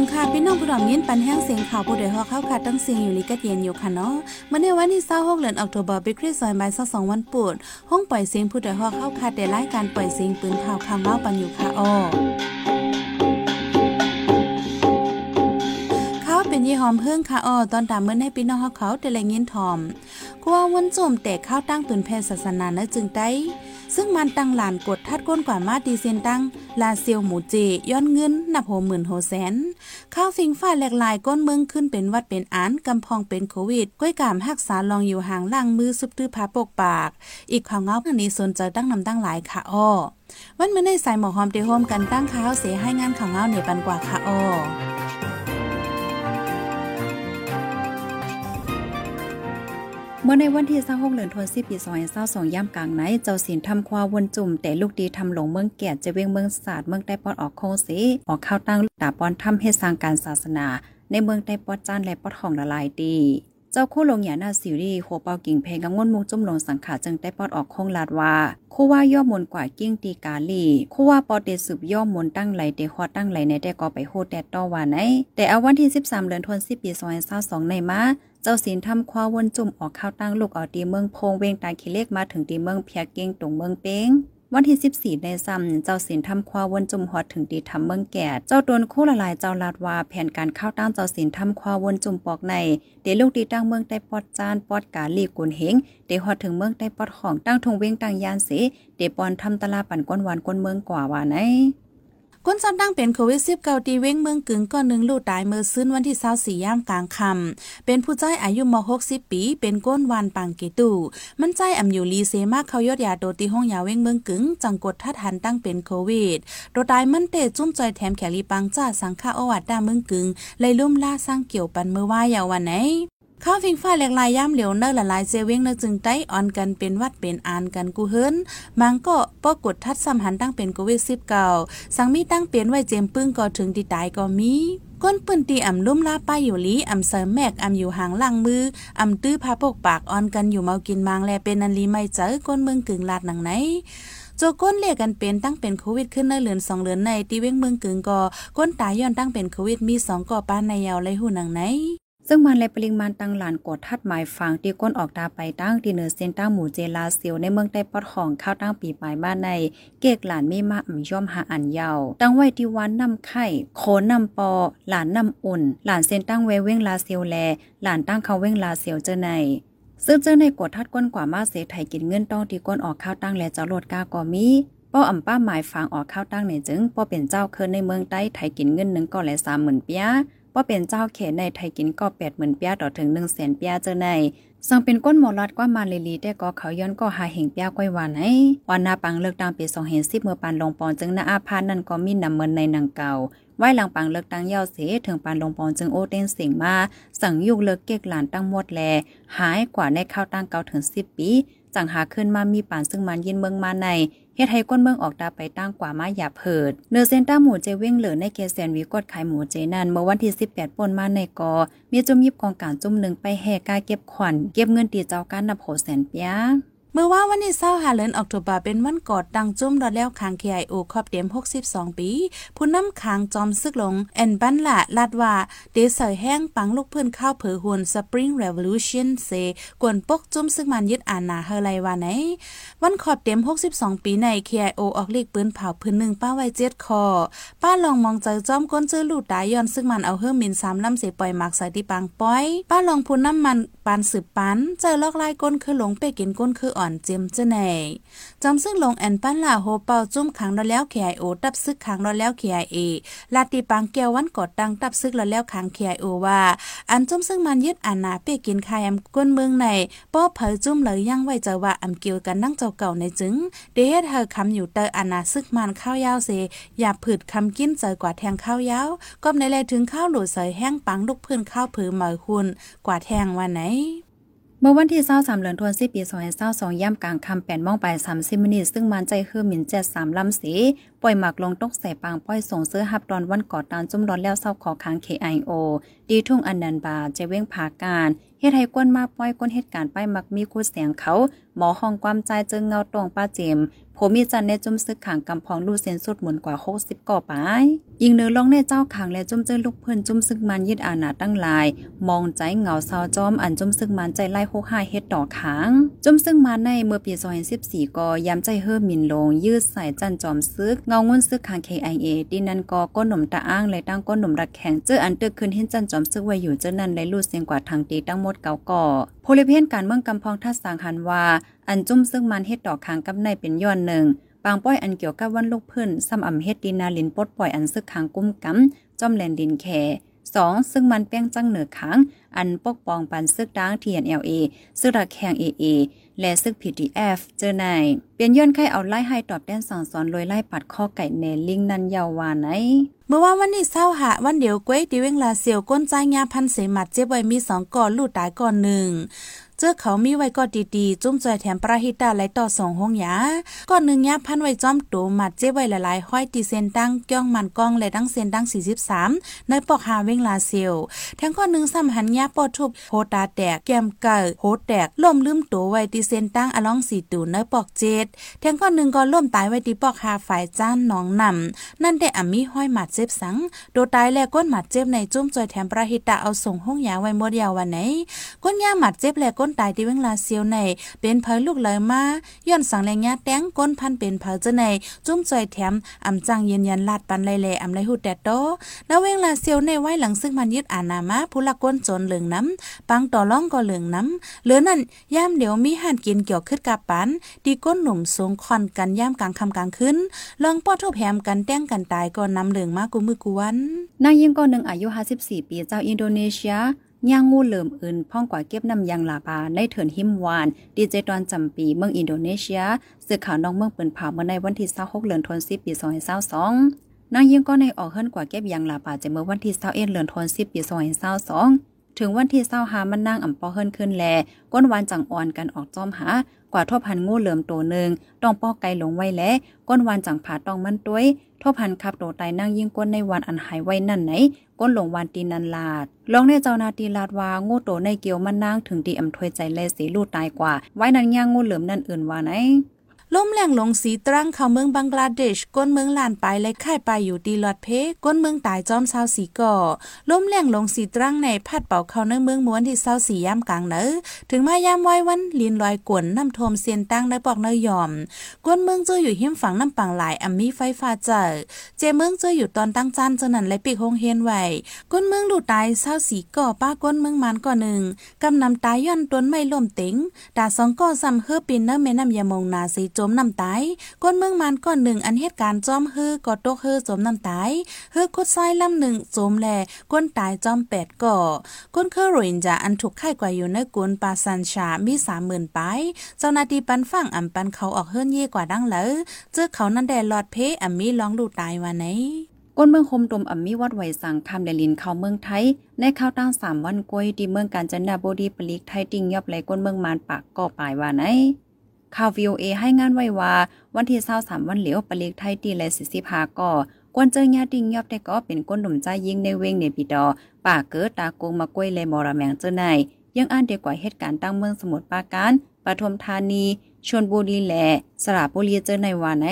งค่ะพี่น้องผู้ดอมยินปันแห้งเสียงข่าวผู้ใดฮอเข้าค่ะตั้งเสียงอยู่ลีกัดเย็นอยู่ค่ะเนาะเมื่อในวันที่26เดือนออกตุลาปีคริสต์ศักราช22วันปุดห้องปล่อยเสียงผู้ใดฮอเข้าค่ะแต่รายการปล่อยเสียงปืนข่าวคำเล่าปันอยู่ค่ะอ้อ อมเพิ่งค่ะอ้อตอนตามเมื่อให้พี่น้องเขาแต่แรงยินทอมกว่าวันโจมแต่ข้าวตั้งปืนแพทย์ศาสนาเนะจึงได้ซึ่งมันตั้งหลานกดทัดก้นกว่ามาดีเซนตั้ง ลาเซียวหมูเจย้อนเงินนับโหหมื่นโหแสน ข้าวฟิงฟ้าแหลกลายก้นเมืองขึ้นเป็นวัดเป็นอานกำพองเป็นโควิดก้อยกามหักษาลองอยู่ห่างล่างมือซุบตื้อพาปกปาก อีกข่าวเงาอันนี้สนใจตั้งนำตั้งหลายค่ะอ้อวันเมื่อในสายหมอหอมเตโฮมกันตั้งข้าวเสียให้งานข่าวเงาในปันกว่าค่ะอ้อ เมื่อในวันที่26เดือนธันวาคมปี2022ย่ำกลางไหน เจ้าสินทำควาวนจุ่ม แต่ลูกดีทำหลงเมืองแก่จะเวียงเมืองศาสตร์เมืองใต้ปอดออกโคงสีออกเข้าตั้งตาปอนทำเฮ็ดสร้างการศาสนา ในเมืองใต้ปอดจานและปอดของละลายดีเจ้าคู่ลงหยาหน้าสิวดีโคเปากิ่งเพงกังวลมุกจุ่มลงสังขาจึงได้ปอดออกคงลาดว่าคู่ว่าย่อมนกว่ากิ้งตีกาลีคู่ว่าปอเดสืบย่อมนตั้งไหลเดคอตั้งไหลในแต่ก็ไปโหดแดดต่อว่าไหนแต่เอาวันที่ 13เดือนธันวาคมปี2022ในมา เจ้าศีลทำควาวนจุ่มออกข้าวตั้งลูกเอาตีเมืองโพงเวงตาคิเลกมาถึงตีเมืองเพียเก้งตรงเมืองเป้งวันที่ 14 ในซ้ำเจ้าศีลทำควาวนจุ่มฮอดถึงตีทำเมืองแก่ เจ้าตนคู่ละลายเจ้าลาดว่าแผนการเข้าตั้งเจ้าศีลทำควาวนจุ่มปอกใน เดลูกตีตั้งเมืองใต้ปอดจานปอดกาลีกุนเฮงเดฮอดถึงเมืองใต้ปอดของตั้งทงเวงตั้งยานเสเดปอนทำตลาปั่นก้นหวานก้นเมืองกว่าว่าไหน ก้นซ้ำตั้งเป็นโควิด19ตีเว้งเมืองกึ่งก้อนหนึ่งลูกตายเมื่อซื้นวันที่24ย่ามกลางคำเป็นผู้ใจอายุม60 ปี เป็นก้นวานปังเกตูมันใจอ่ำอยู่ลีเซมากเขายอดยาโดตีห้องยาเว้งเมืองกึ่งจังกดทัดหันตั้งเป็นโควิดโดตายมันเตจุ้มจอยแถมแขลีปังจ้าสังฆาอวัดด้าเมืองกึ่งเลยลุ่มล่าสร้างเกี่ยวปันเมื่อว่ายาววันไหน ข้าวฟิงฟ้าแหลกลายย่ำเหลียวเนอร์ละลายเซเว้งเนอจึงไต้ออนกันเป็นวัดเป็นอานกันกูเฮิรนมังก็ปอกดทัดสัมหันตั้งเป็นโควิดสิบเก่าสังมีตั้งเปลี่ยนไว้เจมปึ้งก็ถึงตีตายก็มีก้นปืนตีอ่ำลุ่มลาป้ายอยู่ลีอ่ำเสริมแมกอ่ำอยู่หางล่างมืออ่ำตื้อพาปกปากออนกันอยู่เมากินมังแลเป็นนันลีไม่เจอก้นเมืองกึ่งลาดหนังไหนโจก้นเรียกกันเป็นตั้งเป็นโควิดขึ้นในเหลือนสองเหลือนในตีเว้งเมืองกึ่งก่อก้นตายย้อนตั้งเป็นโควิดมีสองก่อป้านในยาวไรหูหนังไหน ซึ่งมันและปริมาณตังหลานกดทัดหมายฟังที่ก้นออกตาไปตั้งที่เหนือเส้นตั้งหมู่เจลาเซียวในเมืองใต้ปอดของข้าวตั้งปีปลายบ้านใน เกกหลานไม่มาอ่ำย่อมหาอันเยาวตั้งไว้ที่วันนำไข่โคนนำปอ หลานนำอุ่น หลานเส้นตั้งเวเว้งลาเซียวแล หลานตั้งเขาเว้งลาเซียวเจอในซึ่งเจอในกดทัดก้นกว่ามาเสไทยกินเงินต้องที่ก้นออกข้าวตั้งและจ้าโลดกาก็มีป้ออ่ำป้าหมายฟังออกข้าวตั้งในจึงป้อเป็นเจ้าเคินในเมืองใต้ไทยกินเงินหนึ่งก็และสามหมื่นเปีย ว่าเป็นเจ้าเขในไทยกินก็แปดหมื่นเปียต่อถึงหนึ่งแสนเปียเจอในสังเป็นก้นหมอลัดกว่ามาเลลีแต่ก็เขาย้อนก็หาเหงเปียก้อยหวานให้วันนาปังเลิกตั้งปีสองเห็นสิบเมื่อปานลงปอนจึงนาอาพานนั่นก็มีนำเมินในหนังเก่าไว้หลังปังเลิกตั้งเย้าเสถึงปานลงปอนจึงโอเต้นเสียงมา สั่งยุกเลิกเก็กหลานตั้งหมดแล หายกว่าในข้าวตั้งเก่าถึงสิบปี จังหาขึ้นมามีปานซึ่งมันยินเมืองมาใน เฮ็ดให้ก้นเมืองออกตาไปตั้งกว่ามาหยาเพิดเนื้อเส้นต้าหมูเจเว้งเหลือในเกแซนวีกดขายหมูเจนันเมื่อวันที่ 18ป่นมาในกอ มีจุ่มยิบกองการจุ่มหนึ่งไปแห่กาเก็บขวัญเก็บเงินตีเจ้าการนับโหแสนเปีย เมื่อว่าวันที่เศร้าหาเลือนออกตุบาเป็นวันกอดดังจุ่มดอดแล้วคางเคไอโอครอบเดียม 62 ปี ผู้นำคางจอมซึกลง แอนบันละลาดว่าเดเสยแห้งปังลูกเพื่อนข้าวเผือหวนสปริงเรวลูชันเซกวนปกจุ่มซึ่งมันยึดอานาเฮไลวาไหน วันขอบเดียม 62 ปีในเคไอโอออกเลีกปืนเผาพื้นหนึ่งป้าไว้เจ็ดคอ ป้าลองมองเจจอมก้นเจอลูดตายย้อนซึ่งมันเอาเฮิมมินสามลำเสปล่อยหมักใส่ที่ปังป้อย ป้าลองพูน้ำมัน ปานสืบปันเจอลอกลายก้นคือหลงไปกินก้นคืออ่อนเจียมเจไหนจำซึ่งลงแอนปั้นลาโฮเป่าจุ้มขังดอแล้วเคไอโอตับซึกขังดอแล้วเคไอเอลาติปังเกียววันกดดังตับซึกดอแล้วขังเคไอโอว่า อันจุ้มซึ่งมันยึดอานาเปกินคายอำก้นเมืองในป้อเผยจุ้มเลยยังไว้จะว่าอำเกี่ยวกันนั่งเจ้าเก่าในจึงเดเฮ็ดเธอคำอยู่เตออานาซึกมันข้าวยาวเสอย่าผืดคำกินเจอกว่าแทงข้าวยาวก็ในแลถึงข้าวหลุดใส่แห้งปังลูกพื้นข้าวผือเหมยคุณกว่าแทงวันไหนมื่อวันที่23เดือนธันวาคมปี2022ย่ำกลางคำแปดมงไป30มินิซึ่งมันใจคือหมิ่นเจ็ดสามลำสีปล่อยหมักลงตกใส่ปางป้อยส่งเสื้อฮับดอนวันกอดตานจุ่มร้อนแล้วเศร้าขอค้าง KIO ดีทุ่งอันนันบาจะเว้งผาการเฮ็ดให้ก้นมาป้อยก้นเหตุการณ์ไปมักมีคู่เสียงเขา หมอห้องความใจจึงเงาตรงป้าเจมผมมีจันในจุ่มซึกขังกำพองลูเซนสุดหมุนกว่า60ก่อไปยิงเนื้อลองในเจ้าขังและจุ่มเจอลูกเพิ่อนจุ่มซึกมันยึดอาณาตั้งลาย มองใจเหงาเศร้าจอมอันจุ่มซึกมันใจไล่โคกหาเฮ็ดดอขางจุ่มซึกมันในเมื่อปี2014ก็ยามใจเฮิ่มินลง ยืดใส่จันจอมซึกเงางุ้นซึกขัง KIA ดินันก็ก้นหนุ่มตาอ้างและตั้งก้นหนุ่มรักแข็งเจออันตึกขึ้นเห็นจันจอมซึกไว้อยู่เจ้านั้นและลูดเสียงกว่าทางตีตั้งหมดเก่าก่อโพลิเพนการเมืองกำพองทัดสางหันว่า อันจุ่มซึ่งมันเฮ็ดดอกขางกับในเป็นย้อนหนึ่งบางป้อยอันเกี่ยวกับวันลูกพื้นซ้ำอ่ำเฮ็ดดินนาลินปดปล่อยอันซึกคางกุ้มกำจอมแลนดินแค สองซึ่งมันแป้งจังเหนือขัง อันปกป้องปันซึกดัง TNLA ซึกระแข่ง AA และซึก PTF เจอในเปลี่ยนย้อนไข่เอาไล่ให้ตอบแดนสั่งสอนลอยไล่ปัดข้อไก่เนลิงนันยาววาไหนเมื่อว่าวันนี้เศร้าหะวันเดียวก้วยดีเวงลาเสียวก้นใจงาพันเสมัดเจ็บไว้มีสองก่อนลูดตายก่อนหนึ่ง อเขามีไว้ก็ดีๆ จุ้มจอยแถมปราหิตาไหลต่อสองห้องยาก่อนหนึ่งยาพันไว้จอมตูมัดเจ็บไว้หลายๆห้อยตีเซนตั้งก้องมันกองและดังเซนตั้ง43ในปอกหาเวงลาเซียวแทงข้อนหนึ่งซ้ำหันยาปอทุบโหตาแตกแก้มเก่าโหแตกล่มลืมตัวไว้ตีเซนตั้งอลองสีตูในปอกเจ็ดแทงข้อนหนึ่งก็ล่มตายไว้ตีปอกหาฝ่ายจ้านหนองนำนั่นได้อ่ำมีห้อยหมัดเจ็บสังโดตายแล้วก้นหมัดเจ็บในจุ้มจอยแถมปราหิตาเอาส่งห้องยาไว้หมดยาววันไหนก้นยาหมัดเจ็บและก้นตายที่เวงลาเซียวในเป็นเผยลูกเลยมาย้อนสังแรงยาแตงก้นพันเป็นเผยเจในจุ้มจอยแถมอำจังยืนยันลาดปันไลแลอำไลหูแดดโตนาเวงลาเซียวในไว้หลังซึ่งมันยึดอานามาผู้ละก้นจนเหลืองน้ำปังต่อล่องก็เหลืองน้ำเหลือนั่นย่ามเดี๋ยวมีหันกินเกี่ยวขึ้นกับปันดีก้นหนุ่มสูงคอนกันย่ามกลางคำกลางขึ้นลองป้อทุบแหมกันแต้งกันตายก็นำเหลืองมากูมือกูวันนางยิงก็หนึ่งอายุ54ปีเจ้าอินโดนีเซีย ย่างงูเหลิมอื่นพ่องกว่าเก็บน้ำยางลาบาในเถินหิมวาน ดีเจตอนจำปีเมืองอินโดนีเซียสื่อข่าวน้องเมืองเปิ่นผ่าเมื่อในวันที่26เดือนธันวาคมปี2022นางยิ่งก็ในออกเฮิรนกว่าเก็บยางลาบาจะเมื่อวันที่21เดือนธันวาคมปี2022 ถึงวันที่25มันนางอ่ำปอเฮิรนขึ้นแล ก้นวานจังอ่อนกันออกจอมหา กว่าทบพันงูเหลิมตัวหนึ่งต้องป้อไกลหลงไว้และก้นวานจังผาตองมันต้วยทบพันขับโตไตนั่งยิ่งก้นในวันอันหายไว้นั่นไหน ก้นหลงวันตีนันลาดลองในเจ้านาตีลาดว่างูโตในเกียวมันนางถึงตีอ่ำถวยใจเลสีลูดตายกว่า ไว้นั้นย่างงูเหลิมนั่นอื่นว่าไหน ล่มแหล่งลงสีตรังเข้าเมืองบังกลาเดชก้นเมืองลานไปและค่ายไปอยู่ดีลอดเพก้นเมืองตายจอมเศร้าสีก่อล่มแหล่งลงสีตรังในพัดเป่าเข้าในเมืองม้วนที่เศร้าสีย่ำกลางเนอถึงมายามไว้วันลินลอยกวนน้ำทมเซียนตั้งในปอกเนยยอมก้นเมืองเจออยู่หิมฝังน้ำปังหลายอัมมีไฟฟ้าเจอเจเมืองเจออยู่ตอนตั้งจันเจนันและปีกหงเฮียนไหวก้นเมืองดูตายเศร้าสีก่อป้าก้นเมืองมันก่อหนึ่งกำนำตายย้อนต้นไม่ล่มเต็งดาสองก่อซ้ำเฮือปินเนอแม่น้ำยามงนาสีจมน้ำตายก้นเมืองมันก้อนหนึ่งอันเหตุการณ์จอมฮือกอตกฮือสมน้ำตายฮือคุดไส้ลำหนึ่งสมแลก้นตายจอมแปดก่อก้นเคอรินจะอันถูกไข่กว่าอยู่ในกุนปาซันชามีสามหมื่นไปเจ้านาทีปันฟังอ่ำปันเขาออกเฮือนเย่กว่าดังเลยเจอเขานั่นแดหลอดเพอ่ำมีร้องดูตายวันไหนก้นเมืองคมตมอ่ำมีวัดไหวสังคำเดลินเข้าเมืองไทยในข้าวตั้งสามวันกล้วยที่เมืองกาญจนบุรีปลีกไทยติงยอบไหลก้นเมืองมานปากก่อปลายว่าไหน ข่าว VOA ให้งานไว้ว่าวันที่23วันเหลียวปลีกไทยตีและ45ก่อกวนเจอญาติงยอบได้ก็เป็นก้นหนุ่มใจยิงในเวงในปีดอป่าเกิดตากงมากล้วยและมอระแมงเจอในยังอ่านเดีกว่าเหตุการณ์ตั้งเมืองสมุทรปราการปทุมธานีชลบุรีและสระบุรีเจอในวานไหน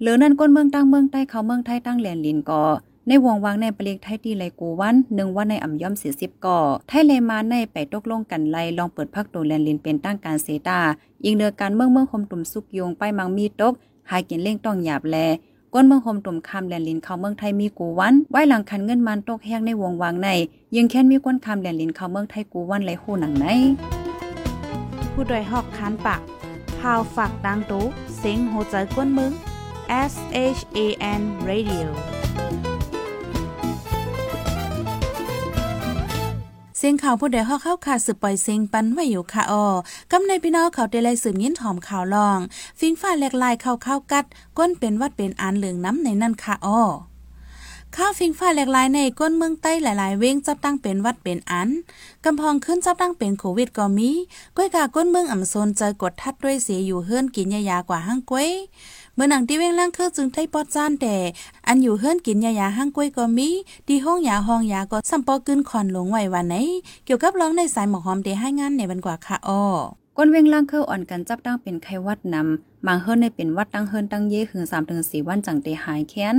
เหลือนั้นก้นเมืองตั้งเมืองใต้เขาเมืองไทยตั้งแหลนลินก่อ ในวงวางในปลีกไทยที่ไลกูวันหนึ่งวันในอ่ำย่อมเสียสิบก่อไทยเลมาในไปตกลงกันไลลองเปิดพักตัวแลนลินเป็นตั้งการเซตายิงเดือการเมืองเมืองคมตุ่มสุกโยงไปมังมีตกหายกินเล่งต้องหยาบแลก้นเมืองคมตุ่มคำแลนลินเข้าเมืองไทยมีกูวันไว้หลังคันเงินมันตกแห้งในวงวางในยังแค่นมีก้นคำแลนลินเข้าเมืองไทยกูวันไลคู่หนังไหนผู้ดยหอกคานปากพาวฝากดังตู้เซ็งโหใจก้นมึง S H A N Radio เสียงข่าวผู้ใดฮอกเข้าขาดสืบปล่อยเสียงปันไว้อยู่ค่ะออกำในพี่น้องเขาได้ไล่สืบยินถอมข่าวลอง ฟิงฟ้าแหลกลายเข้าเข้ากัด ก้นเป็นวัดเป็นอานเหลืองน้ำในนั่นค่ะออข้าวฟิงฟ้าแหลกลายในก้นเมืองใต้หลาย ๆ เว้งจับตั้งเป็นวัดเป็นอันกำพองขึ้นจับตั้งเป็นโควิดก็มี ก้อยกาก้นเมืองอ่ำโซนเจอกดทัดด้วยเสียอยู่เฮือนกินยายากว่าห้างก้อย เมื่อหนังที่เว้งล่างเครือจึงไทปอดจ้านแต่อันอยู่เฮิรนกินยายาห้างกล้วยก็มีดีห้องยาห้องยาก็สัมปอกึนคอนหลงไหววันไหน เกี่ยวกับร้องในสายหมอหอมเดให้งานในบันกว่าค่ะอ้อก้นเว้งล่างเครืออ่อนกันจับตั้งเป็นไข้วัดนำมางเฮิรนในเป็นวัดตั้งเฮิรนตั้งเย่ถึง3ถึง4วันจังเตหายแค้น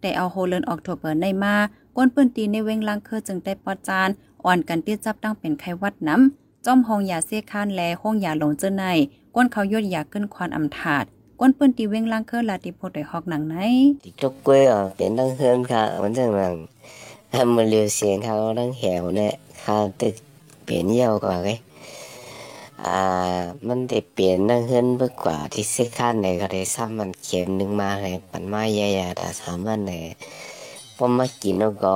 แต่เอาโฮเลินออกโทเบอร์ในมาก้นปืนตีในเว้งล่างเครือจึงได้ปอดจานอ่อนกันตีจับตั้งเป็นไข้วัดน้ำจ้อมห้องยาเสียคานแลห้องยาหลงเจอในก้นเขายดยาขึ้นควานอำถาด ก้นปืนตีเว้งล่างเคือลาติโพดฮอกหนังไหนติดกล้วยอะเป็นตั้งเฮือนค่ะมันจังหลังทำมันเรียวเสียงเขาตั้งแหวเนี่ยค่ะตึกเปลี่ยนเยี่ยวกว่าไงอ่ามันได้เปลี่ยนตั้งเฮือนเบิกกว่าที่เสีคานเนี่ยก็ได้ซ้ำมันเข็มหนึ่งมาเลยปันมาใหญ่ๆแต่สามวันเนี่ยพอมากินแล้วก็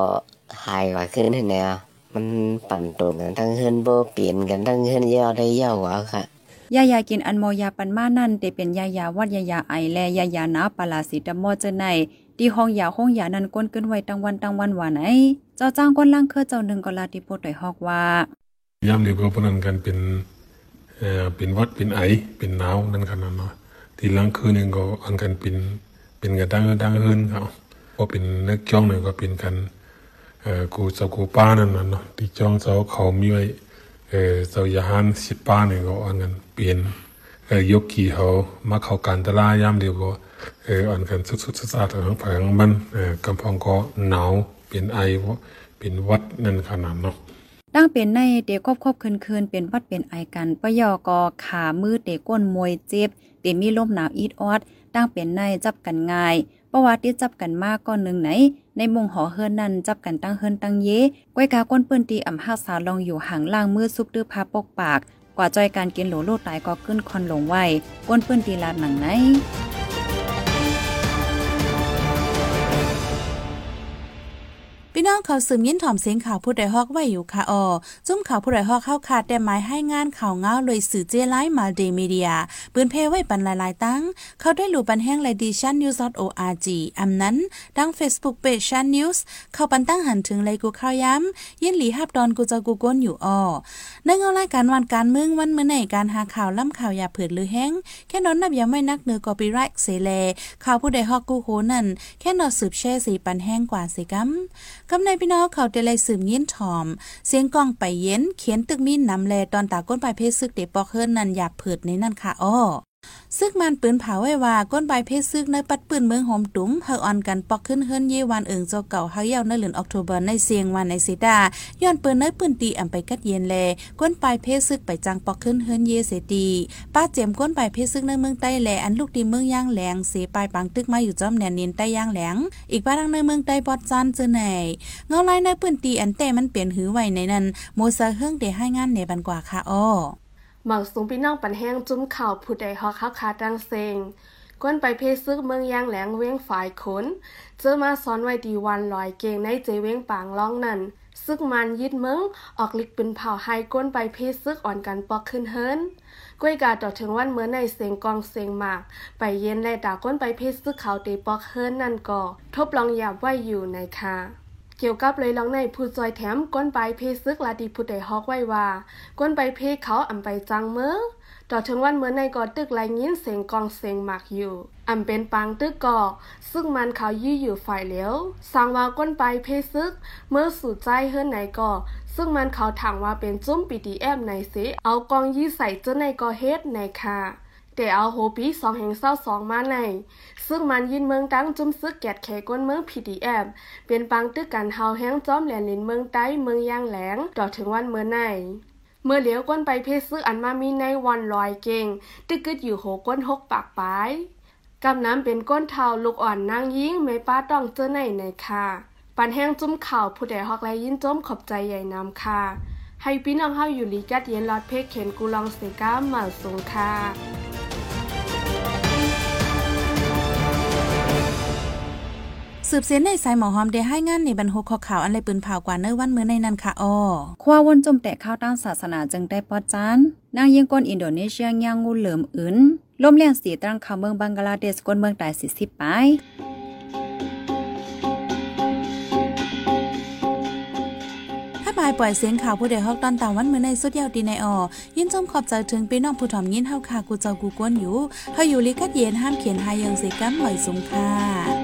หายกว่าขึ้นเนี่มันปั่นตัวกันทั้งเฮือนโบเปลี่ยนกันทั้งเฮือนเยี่ยวได้เยี่ยวกว่าค่ะ ยายากินอันโมยาปันมานั่นได้เป็นยายาวัดยายาไอและยายาหนาปลาสิตามอเจอในที่ห้องยาห้องยานั้นก้นขึ้นไว้ตั้งวันตั้งวันว่าไหนเจ้าจ้างก้นล่างเคอเจ้าหนึ่งก็ลาติโพดไดฮอกว่ายามเดียวก็พนันกันเป็นเอ่อเป็นวัดเป็นไอเป็นหนาวนั่นกันเนาะที่ล่างคืนนึงก็อันกันเป็นเป็นกันดังดังเฮินเขาพอเป็นนักจ้องหนึ่งก็เป็นกันเอ่อกูเจ้ากูป้านั่นน่ะเนาะที่จ้องเจ้าเขามีไว้ เออเจ้ายาหันสิบป้านี่ก็อันกันเปลี่ยนเอ่อยกขี่เขามาเข้าการตลายามเดียวก็เอออันกันสุดๆสะอาดทั้งผังมันเอ่อกำพองก็หนาวเป็นไอเป็นวัดนั่นขนาดเนาะตั้งเป็นในเด็กครอบครอบคืนๆเป็นวัดเป็นไอกันปยอกอขามือเด็กก้นมวยเจ็บเตมีลมหนาวอีดออดตั้งเป็นในจับกันง่าย ประวัติจับกันมากก่อนหนึ่งไหน ในมุงหอเฮือนนั้นจับกันตั้งเฮือนตั้งเยก้อยกาก้นเปืนตีอ่ำห้าสาลองอยู่ห่างล่างมือซุบดื้อพาปกปาก กว่าจอยการกินโหลโลดตายก็ขึ้นคอนหลงไว้ก้นเปืนตีลาดหนังไหน น้องเขาสืมยินถ่อมเสียงข่าวผู้ใดฮอกไว้อยู่ค่ะออจุ้มข่าวผู้ใดฮอกเข้าขาดแต่หมายให้งานข่าวเงาเลยสื่อเจไลมาเดมีเดียปืนเพไว้ปันหลายๆตั้ง เขาได้หลู่ปันแห้งไลดิชันนิวส์ .org อำนั้นดัง Facebook Page ชันนิวส์เข้าปันตั้งหันถึงไลยกูข่าวย้ำยินหลีฮับดอนกูจะกูก้นอยู่ออในเงารายการวันการเมืองวันเมื่อในการหาข่าวล่ำข่าวอย่าเผือดหรือแห้งแค่นอนนับยังไม่นักเนื้อกอปีไรค์เสเลข่าวผู้ใดฮอกกูโหนั่นแค่นอสืบแช่สีปันแห้งกว่าสิกัมกำในพี่น้องเขาเดลัยสืบเงี้ยนถอม เสียงกองไปเย็นเขียนตึกมีนนำแลตอนตาก้นปลายเพศซึกเดปอกเฮิรนนันอยากเผิดในนั่นค่ะอ้อ ซึกมันปืนเผาไว้ว่าก้นใบเพศซึกในปัดปืนเมืองหอมตุ้มเฮอออนกันปอกขึ้นเฮิรนเยวันเอิงเจ้าเก่าเฮาเยาในเดือนออกตุเบอร์ในเสียงวันในสิดาย้อนปืนในปืนตีอำไปกัดเย็นแลก้นปลายเพศซึกไปจังปอกขึ้นเฮิรนเยเสตีป้าเจียมก้นปลายเพศซึกในเมืองใต้แลอันลูกดีเมืองย่างแหลงเสปลายปังตึกมาอยู่จอมแนนเนียนใต้ย่างแหลงอีกป้าทางในเมืองใต้ปอดจานเจอไหนเงาไลายในปืนตีอันแต่มันเปลี่ยนหือไว้ในนั้นโมซาเฮิงเดให้งานในบันกว่าค่ะอ้อ หมักสูงพี่น้องปันแห้งจุ้มข่าวผู้ใดฮอกข้าคาดังเซงก้นไปเพซึกเมืองยางแหลงเว้งฝ่ายขน เจอมาซ้อนไว้ดีวันลอยเกงในเจเว้งปางร้องนั่นซึกมันยิดเมืองออกลิกเป็นเผาไฮก้นไปเพซึกอ่อนกันปอกขึ้นเฮินก้วยกาต่อถึงวันเมื่อในเสียงกองเสียงหมาก ไปเย็นและด่าก้นไปเพซึกเขาตีปอกเฮินนั่นก็ทบลองหยาบไว้อยู่ในค่ะ เกี่ยวกับเลยลองในผู้จอยแถมก้นใบเพซึกลาดีผู้ใดฮอกไว้ว่า ก้นใบเพเขาอำไปจังเมื่อต่อถึงวันเมื่อในกอตึกลายยินเสียงกองเสียงหมักอยู่อำเป็นปังตึกก่อซึ่งมันเขายี่อยู่ฝ่ายเหลียวสั่งว่าก้นไปเพซึก เมื่อสู่ใจเฮือนไหนก่อซึ่งมันเขาถังว่าเป็นจุ้มปีดีแอมในเสเอากองยี่ใส่เจ้าในกอเฮ็ดในค่ะ แต่เอาโฮปีสองแห่งเศร้าสองมาใน ซึ่งมันยินเมืองตั้งจุ่มซึกแกดแขก้นเมืองพีดีแอมเป็นปังตึกกันเฮาแห้งจอมแหลนลินเมืองใต้เมืองย่างแหลงต่อถึงวันเมื่อในเมื่อเหลียวก้นไปเพศซึกอันมามีในวันลอยเก่งตึกกึดอยู่โหก้นหกปากปลายกำน้ำเป็นก้นเทาลูกอ่อนนางยิงไม่ป้าต้องเจอในในค่ะปันแห้งจุ่มเข่าผู้ใดฮอกแลยินจมขอบใจใหญ่น้ำค่ะให้พี่น้องเฮาอยู่ลีกัดเย็นลอดเพกเข็นกูลองเสก้ามาสูงค่ะ สืบเสียนในสายหมอหอมได้ให้งานในบรรโหกข่าวอันไรปืนเผากว่าเนื้อวันเมื่อในนั้นค่ะอ้อคว้าวนจมแต่ข้าวตั้งศาสนาจึงได้ปอดจานนางยิงก้นอินโดนีเซียย่างงูเหลิมอื่นลมแรงสีตั้งข่าวเมืองบังกลาเทศก้นเมืองตายสิสิบไปบายปล่อยเสียงข่าวผู้ใดฮอกตอนตาวันมื้อในสุดยาวดีในออยินจมขอบใจถึงพี่น้องผู้ถ่อมยินเฮาค่ะกูเจ้ากูก้นอยู่เฮาอยู่ลิกัดเย็นห้ามเขียนหายังสิกัมหมอยสุงค่ะ